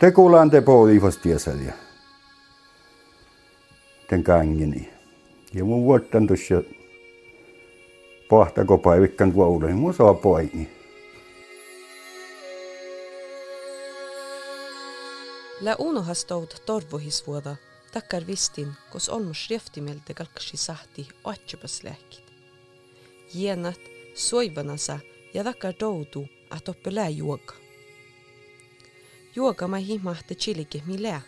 Tekolan te pohdiivastiasalia. Tän kangini. Ja mun vuottan tuossa pahtako päivikkan kuuleen, mun saa poikki. La uno har stått torvohisvuoda, tackar vistin, kos olmo skriftimelte kalkasi sahti oatjupas läkit. Genat soivanasa ja tackar doudu att oppe lää juoka. Juoga ma himahte chilike mi lää.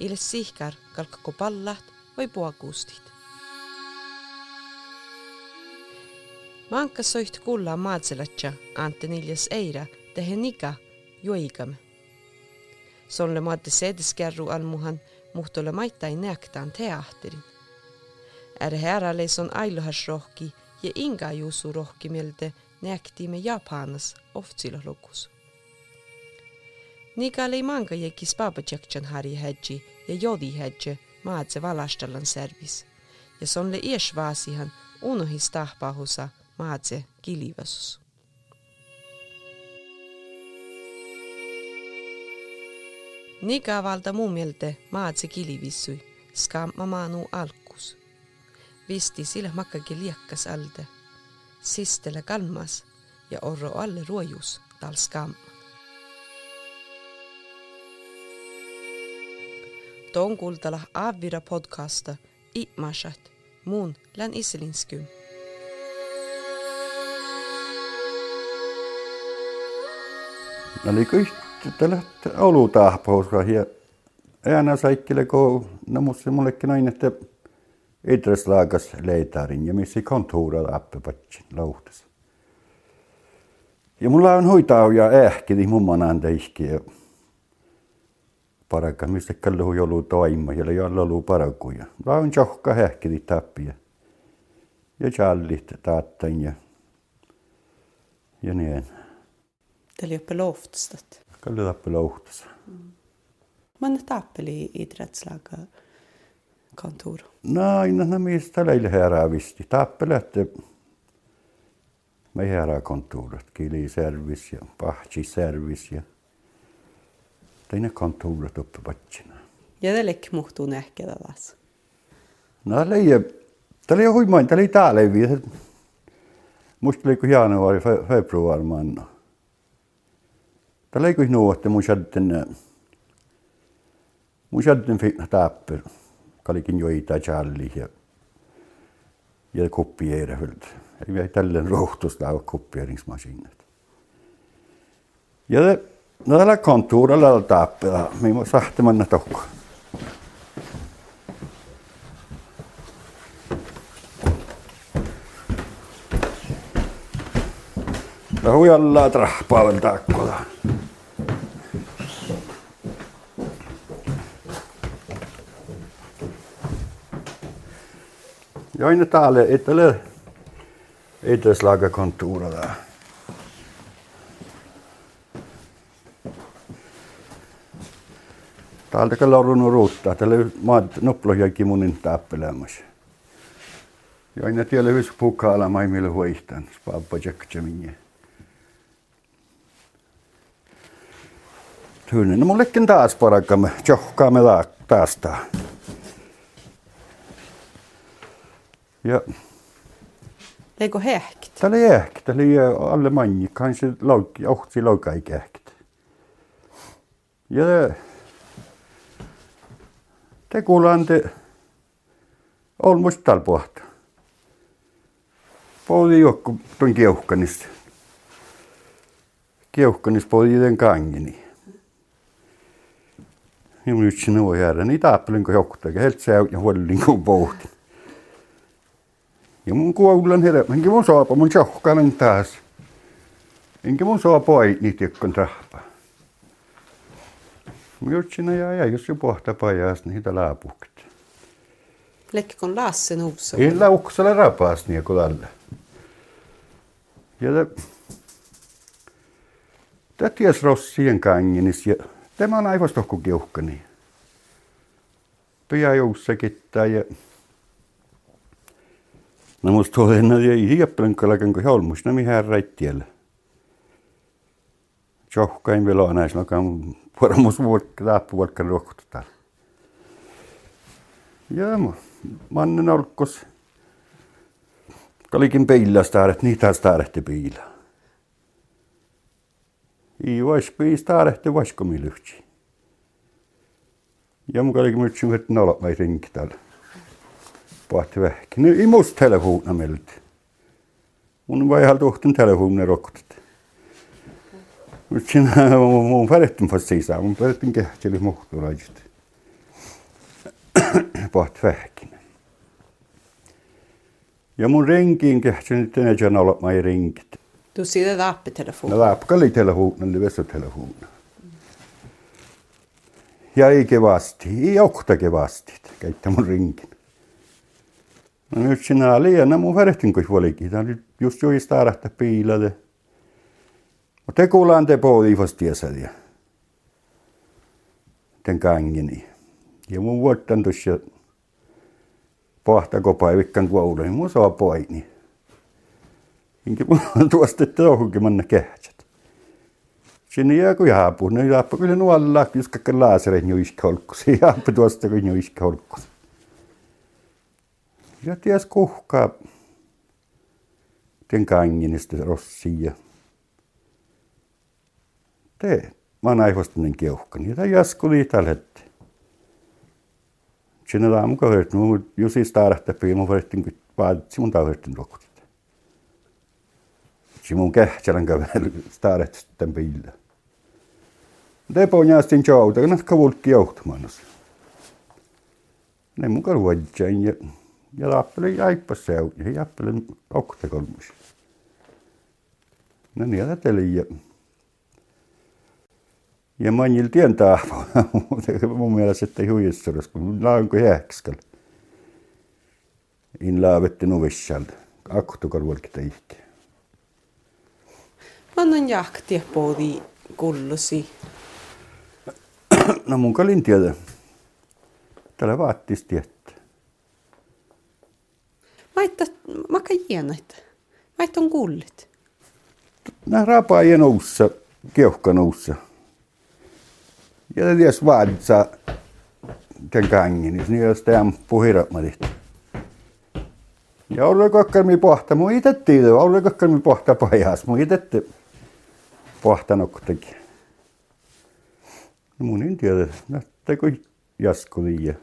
Ile sihkar kalkako pallat vai puakuustit. Manka soit kulla maatselatja ante niljas eira tehe niga juoigame. Sonle maadde sedeskerru almuhan muhtolle maittain näktaan teatterin. Är häralle son ailohasrohki ja inga juusu rohki mieltä näktiimme Japanas oftsilolukus. Nigalei manga jeki spabajakjan hari hedji ja jodi hedje maadse valastallan servis. Ja sonle iesvaasihan unohis tahpahusa maadse kilivasus. Niga valda muu mieltä maadse kilivissui, skamma maanu alkus. Visti sillä makkagi liekkas alde, sistele kalmas ja orro alle ruojus tal skamma. Tuon kuultala Avira podcasta Imashat muun län iselinskyyn. Ne oli kõik tällä olutahpauska ja äänä saikkele ko no musta mullekin aina että idrottslaagas leitarin ja missä kontuura appepatsin lauhtas. Ja mulla on hoitaa ja ähkidi mumman anda iski ja parakka mistä kallu jolu toima ja jolla lu parakuja. Mulla on johka ähkidi tappia. Ja jallit taattain ja ja niin. Ei ole loftstat. Kallu tappi lauhtas. Man tappeli idrottslaga kontor. No aina no mistä leille herää visti. Tappelette me herää kontoret. Kiliservis ja pahtsiservis ja teine kontoret uppe patsina. Ja det lek muhtuu nähkellä taas. No leije, täällä ei huimain, täällä ei täällä ei vielä. Musta oli kuin januari, fe- februari manno. Täällä ei kuin nuotte mun sätten, mun sätten fitna tappel. Kalikin joita jalli ja ja kopieerivelt. Ei vielä tällen rohtusta ole kopieringsmaskinet. Ja det, no tällä kontuurilla on tappela, minä sahtimanna tokko. Rahujalla trahpaavan takkola. Ja aina täällä etelä eteläslaga kontuurilla. Täältä kyllä on runnut ruuttaa. Täällä maat noplohjakin munin tappelemas. Ja aina tiellä hyvissä pukaalla mai millä huihtan. Spappa tjekkääminä. Tyynen. No mullekin taas parakkamme. Tjohkaamme taas taas. Ja Leiko häkt. Täällä ehkä, täällä ei alle manni, kanske laukki, ohti laukai kähkit. Ja te kuulaan te on musta täällä puhta. Pouli jokku tuon kieuhkanista. Kieuhkanista pouli den kangeni. Ja mun yksi nuo jäädä, niin taappelin kun jokkutta, helt se ja huolin kun pohtin. Ja mun kuulen herä, enkä mun saapa mun tjohkanen taas. Enkä mun saapa ei niitä jokkon trahpa. Mä jutsin ja ja jos jo pohta pajas niitä laapukit. Lekkikon Lasse Nuuso. Ei lauksella rapaas niin kuin tällä. Ja te, te ties rossien kangenis ja tämä on aivan tohku kiuhkani. Pia joussa kittää ja No musta oli enää ei hieppelenkäläkän kuin holmus, nämä ihan räittiellä. Johkain vielä on näissä, joka on varmuus vuokka, taappu vuokka ruokkutetaan. Ja mä, mannen olkos. Kalikin peillä staaret, niitä staarehti piila. I vois pii staarehti vaskomi lyhtsi. Ja mun kalikin mytsin, että nolla vai rinki täällä. Pahti vähki. No ei musta telefoona meiltä. Mun vai ihan tuhtun telefoona rokkutet. Mytsin, mun pärittin fast sisään. Mun pärittin kehteli muhtu rajut. Pahti vähki. Ja mun renkiin kehteli nyt enää nolla mai rinkit. Du sitter där på telefon. No läpkali telefonen, det vässä telefonen. Ja ei kevasti, ei okta kevasti, käyttä mun rinkin. No nyt sinä ja mun verehtin kuin volikin. Tämä oli just jo istaarahta piilade. Mutta te kuulaan te poodi vastiesa ja den kangeni. Ja mun vuotan tuossa pahta kopaivikkan kuoulun, mun saa poini. Inkä mun tuosta että ohunkin manna kähtsät. Sinne jää kun jaapu, no jaapu kyllä nuolla, jos kakka laaserin juiska holkkus. Jaapu tuosta kun juiska holkkus. Ja ties kuhkaa den kanginista rossia. Te, mä oon aivostainen keuhkan. Ja tämä jaskuli tällä hetkellä. Sinne aamu kauheasti, mun jusi staarahta pii, mun verrettiin, kun vaaditsi mun tauheestin rokutit. Si mun kähtsälän kävely staarahta sitten piillä. Depo njästin jouta, kun nätka vulkki joutumanos. Ne mun kaluadjain ja ja lappeli jaippas se ja jappelen oktakolmus. No niin, ajattelin ja ja manjil tientää, mutta mun mielestä että huijassuudessa, kun laanko jääkskal. In laavetti nuvissalta, aktukal volki teikki. Man on jahti poodi kullusi. No mun kalin tiedä. Tällä vaattis tiettä. Maitta, maka jienait. Mait on kullit. Nää rapaa ja noussa, keuhka noussa. Ja ties vaaditsa den kangen, niin jos te ampuu hirveästi. Ja olla kakkarmi pohta, mun itse tiedä, olla kakkarmi pohta pajas, mun itse pohtanut kuitenkin. No mun en tiedä, näyttääkö jasku liian.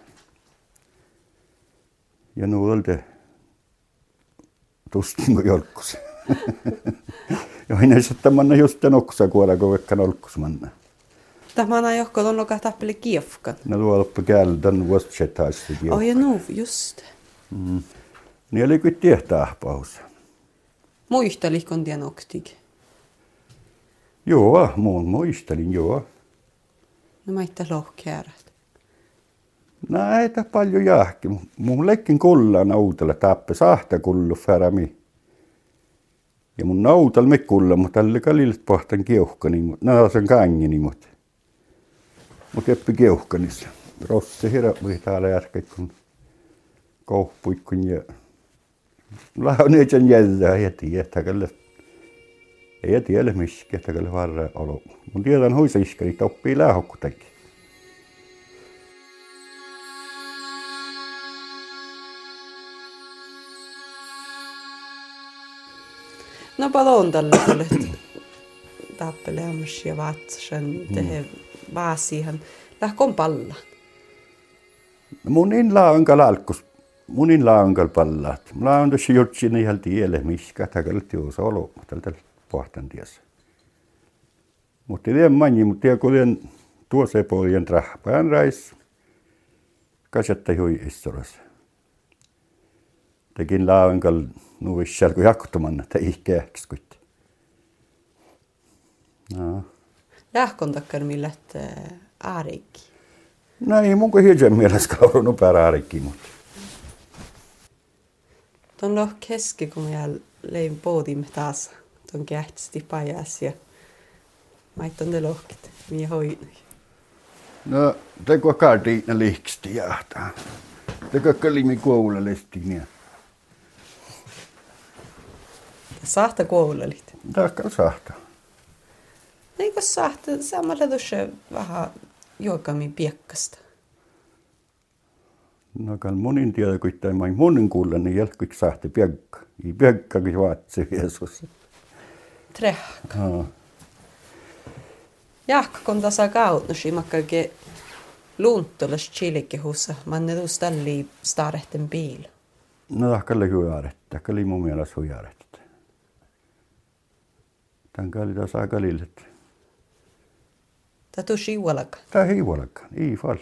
Ja nuolta tuskin kuin jolkus. ja aina sitten manna just den också kuola, kun vaikka nolkus manna. Tämä on johko on loka tappeli kiefkan. No tuolla på käldan vuostsetaiset. Oh ja nu, just. Niin oli kyllä tietää paus. Muista liikon tien oktig. Joo, mun muistelin, joo. No maitta lohkeärät. Näitä paljon jahki. Mun lekkin kullaan outella tappe sahta kullu färami. Ja mun nautal me kulla, mutta tälle kallilet pohtan keuhkani, mutta nää sen kangeni, mutta mutta eppi keuhkanissa. Rosse hirä voi täällä järkät, kun kohpuikkun ja launeet sen jäljää ja tiedä, kyllä ei tiedä miskä, että kyllä varra olo. Mun tiedän hoisa iskari, että oppii lähokkutenkin. No palon tällä kuulet tappeleamus ja vatsan tehe vaasihan. Lähkon palla. No mun in laungal alkus, mun in laungal pallaat. Mä laun tuossa jutsin ihan tielle, miskä, että kyllä tiusa olo, mutta tältä pohtan tiessä. Mutta tiedän manji, mutta tiedän kuten tuossa pohjan trahpaan rais. Kasetta hui istorassa. Tekin laungal nuvissal kun jakkuttaman, että ihkeäks kuitti. No. Lähkon takkar millet aareikki. No ei mun kuin hiljaa mielessä kaurunut pääräärikki, mutta Tuon loh keski, kun mä lein poodimme taas. Tuon kähtsti pajas ja maitton te lohkit. Mie hoinui. No, te kun kaarti ne liiksti jahtaa. Te kun kalimi kuulellesti, niin Sahta kuulelit. taakka sahta. Eikö sahte samalla tuossa vähän juokami piekkasta? No kan monin tiedä, kun tämä main monin kuulla, niin jälkeen sahti piekka. I piekkakin vaatsi Jeesus. Trehka. Ja. Jaakko, kun tasa kautnusi, makkake luuntulas chilikehussa, manne tuus talli starehten bil. No tahkalle huijaaret. Tahkalle mun mielestä huijaaret. Tämän kalli taas aika lillet. Ta tuus iualaka. Tää ei huolakkaan, ei fall.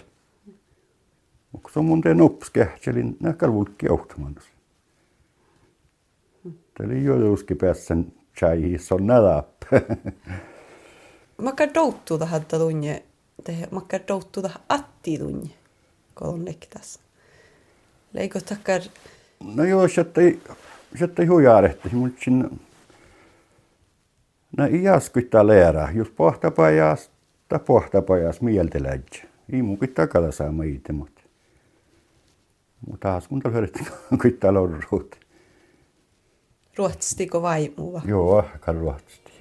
Mutta se on mun teen ops kähtselin nähkäl vulkki johtamanus. Tämä oli jo juuski päässän chai, se on nädap. Makka douttu tähän tunne, te makka douttu tähän atti tunne, kun on nektas. Leiko takkar, No joo, se ei, se ei huijaarehti, mutta sinne... No ei jaskuittaa leerää, jos pohtapajas, tai pohtapajas mieltä lähtee. Ei mun pitää takalla saama itse, mutta... Mutta taas mun tällä hyödytti, kuittaa lorruut. ruotsitiko vaimuva? Joo, aika ruotsasti.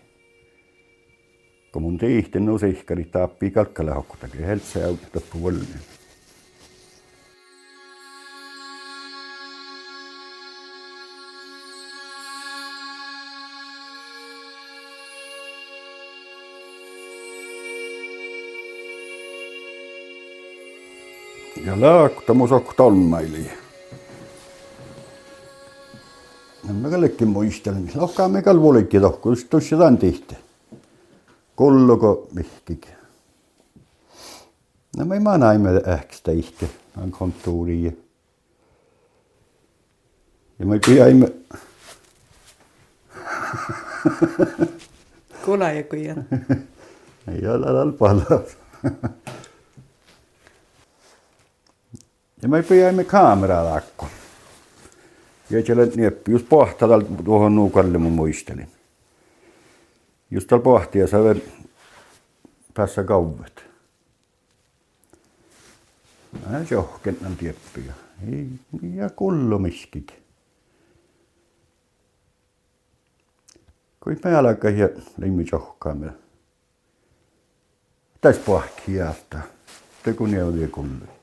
Kun mun tiihti no sihkari taappii kalkkala hokkutakin, helsä ja tappu vollinen. Ja laakta musok tonmaili. En mä kallekin muistelen. Lohkaa me kalvulikki tohku, just tuossa jotain tihti. Kulluko vihkik. No me mä näimme ähkstä ihke, on kontuuriin. Ja me piäimme, Kula ja kujan. ei ole alal paljon. Ja me piäimme kameraa lakko. Ja siellä nieppi, just pohtaa tuohon nuukalle mun muistelin. Just täällä pohtia sä vielä päässä kauvet. Mä johkennan tieppiä. Ei, ja kullu miskikin. Kui me alkaa ja limmi johkaamme. Täs pohkiasta. Te kun ne oli kullu.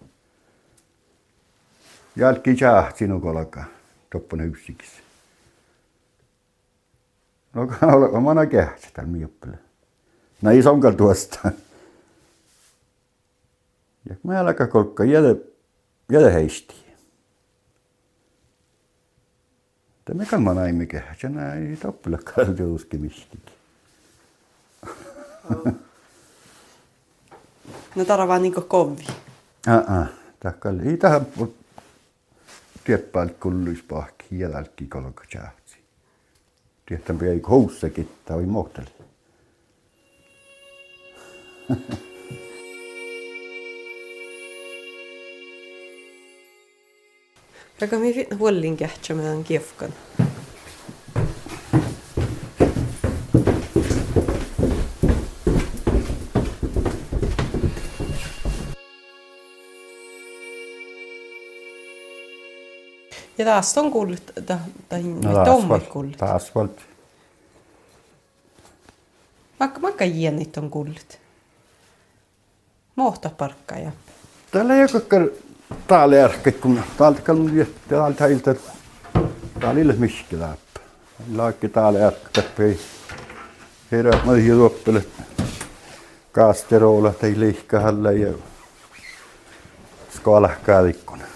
Jälki jää sinun kolka. Toppana yksiksi. No kann man ha kähtsä täällä mioppille. No ei sonkal tuosta. Ja mä alkaa kolkka jäde, jäde heisti. Tämä kan man ei mikä, se näin toppille kaltiuski mistikin. No tara vaan niinku kovi. Takkal ei tähän tieppäältä kulluis pahki jälki kolka jäätsi. Tiettämpi ei koussakin, tai mohteli. Raka mi fitna huollin kähtsä meidän kiefkan. Ja taas on kuullut, tai No, tommat kuullut. Asfalt. Vaikka vaikka jienit on kuullut. Mohta parkka ja. Täällä ei ole täällä järkkä, kun täältä kalmun täältä ilta. Täällä ei ole miski läppä. Laikki täällä järkkä, täppei. Herät mä ihan tuoppele. Kaasterolla tai liikkahalle ja skaalahkäälikkona.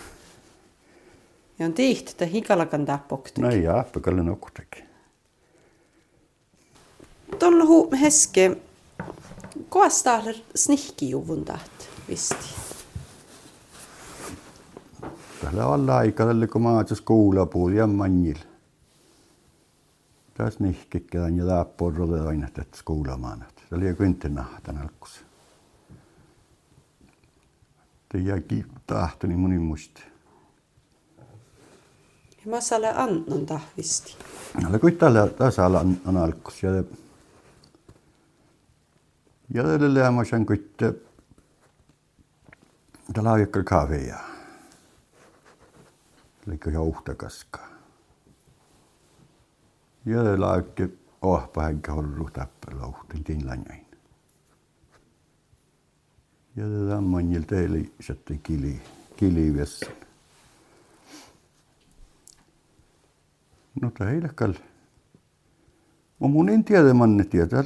Ja on tihti, että hikalakan tappoktu. No ei appakalle nokkutakin. Tuolla hu heske. Koastaa snihkijuvun taht, visti. Täällä on aika tälle, kun mä oon kuulapuuli ja manjil. Tässä nihkikään ja taapporrolle aina tätä kuulamaan. Se oli jo kynttenahtan alkus. Tiedäkin tahto, niin moni muisti. Ja mä saalle annon tahvisti. Oli kuin tällä tasalla on, alkus. Ja, ja tällä lämmäsen kuitte. Tällä on jokin kahvia. Eli jouhtakaskaa. Ja tällä jokin ohpa henkä hullu tappelu. Tinlanjoin. Ja tätä on manjil teille sitten kili, kilivessan. No teillekal. Mä mun en tiedä manne tietää.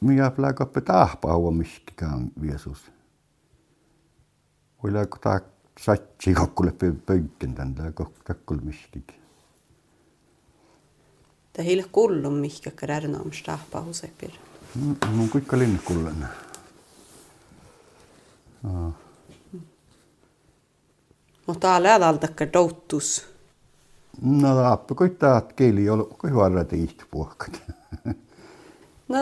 Miä pläkappe tahpaua miskikään viesus. Voi läkö tää satsi kokkulle pöykken tän tää kokkulle miskikin. Det hela kullum mihkä kärnä om stahpahuse pir. Mun kuinka linnakullen. Mutta täällä adaltakka douttus. No taappa koittaa kieli olla kuin varra tiihti puhkat. No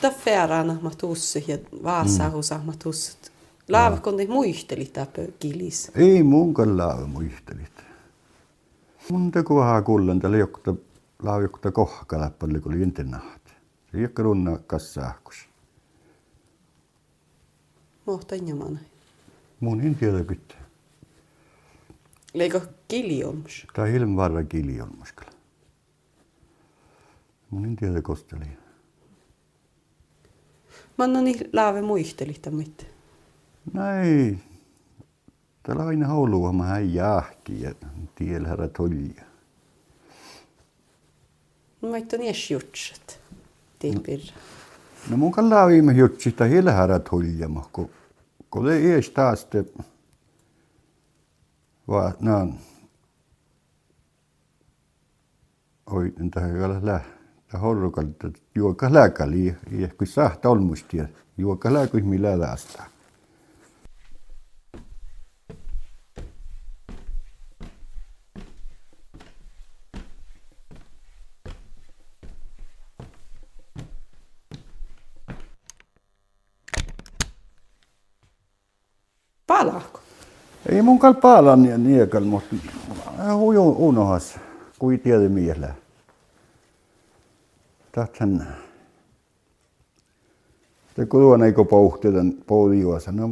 ta färana ma tussi ja vaasa husa ma tussit. Laava kun te muisteli täpö kilis. Ei mun kallaa muistelit. Mun teko vähän kullan tällä jokta laa jokta kohkala paljon kun lintenaht. Se jokka runna kassahkus. Mohta injamana. Mun en tiedä kyttä. Leiko kili olmus. Tää ilm varra kieli on muskalla. Mun en tiedä kosteli. Mä annan niin laave muisteli tämmöitä. Näin. Täällä aina haulua mä hän jahki ja tiellä herra tolja. Mä itse niin jutset. Tiipir. No mun kallaa viime jutsi, että hiellä herra tolja, kun ei ees taas te vaan naan oi tähän kalla lää ta horrokalta juoka lääkäli ja kun sahta olmusti ja juoka lääkö millä lästä. Ei mun kal paalan ja niekal, mutta huju unohas, kui tiedä miellä. Tahtsan, te kuluan eikö pouhtetan poudiuasa, no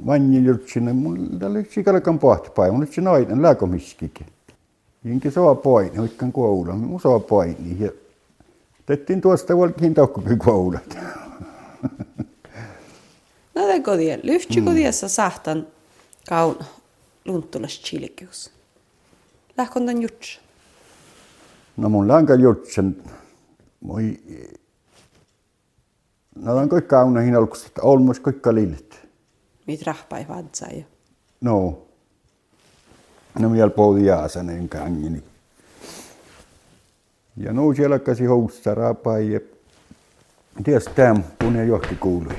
manni jutsin, mulla oli sikalakan pohtipai, mulla oli nainen lääkomiskikin. Jinkin soa paini, oikein koula, mun soa paini. Ja tettiin tuosta volkiin taukkukin koulat. No går det. Lyfti mm. kodissa sahtan kaun lunttulas chilikius. Lähkon tän juts. No mun lanka jutsen, moi, no on kaikki kauna hin olkus, että olmus kaikki lillit. Mit rahpai vadsa ja. No, no vielä poudi jaasanen kangini. Ja no siellä käsi houssa rapai ja ties täm, kun ei johki kuului.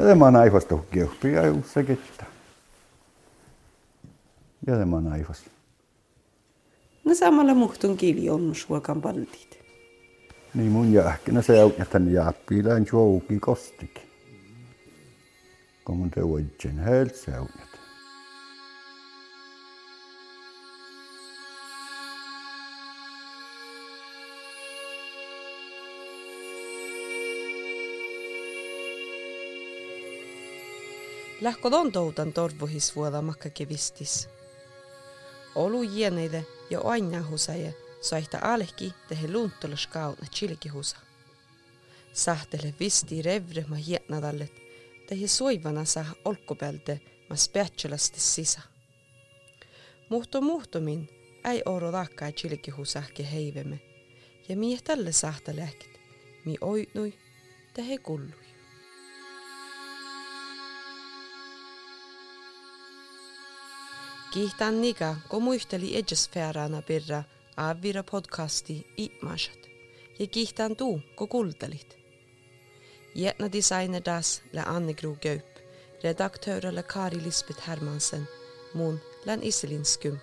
Ja tämä on aivasta kiehpi ja ussa kettä. Ja tämä on aivasta. No samalla muhtun kili on suokan paltit. Niin mun jäähkinä se on, että ne jääppii läin jouki kostikin. Kun mun te voitsen helt se on. Lähkö on toutan torvuhis vuoda makkakevistis. Olu jieneide ja aina husaja saihta alehki tehe lunttolas kauna chilkihusa. Sahtele visti revre ma hietnadallet tehe soivana saa olkkupelte ma speatselasti sisa. Muhto muhtomin ei oro takkai chilkihusahke heivemme ja mieh tälle sahta lääkit, mi oitnui tehe kullui. Kiihtannika, kun muisteli edgesfäärana perra avira podcasti Itmashat. Ja kiihtan tuu, kun kultelit. Jätna designer das la Anne Gro Gaup, redaktörer la Kari Lisbeth Hermansen, mun län Iselinskum.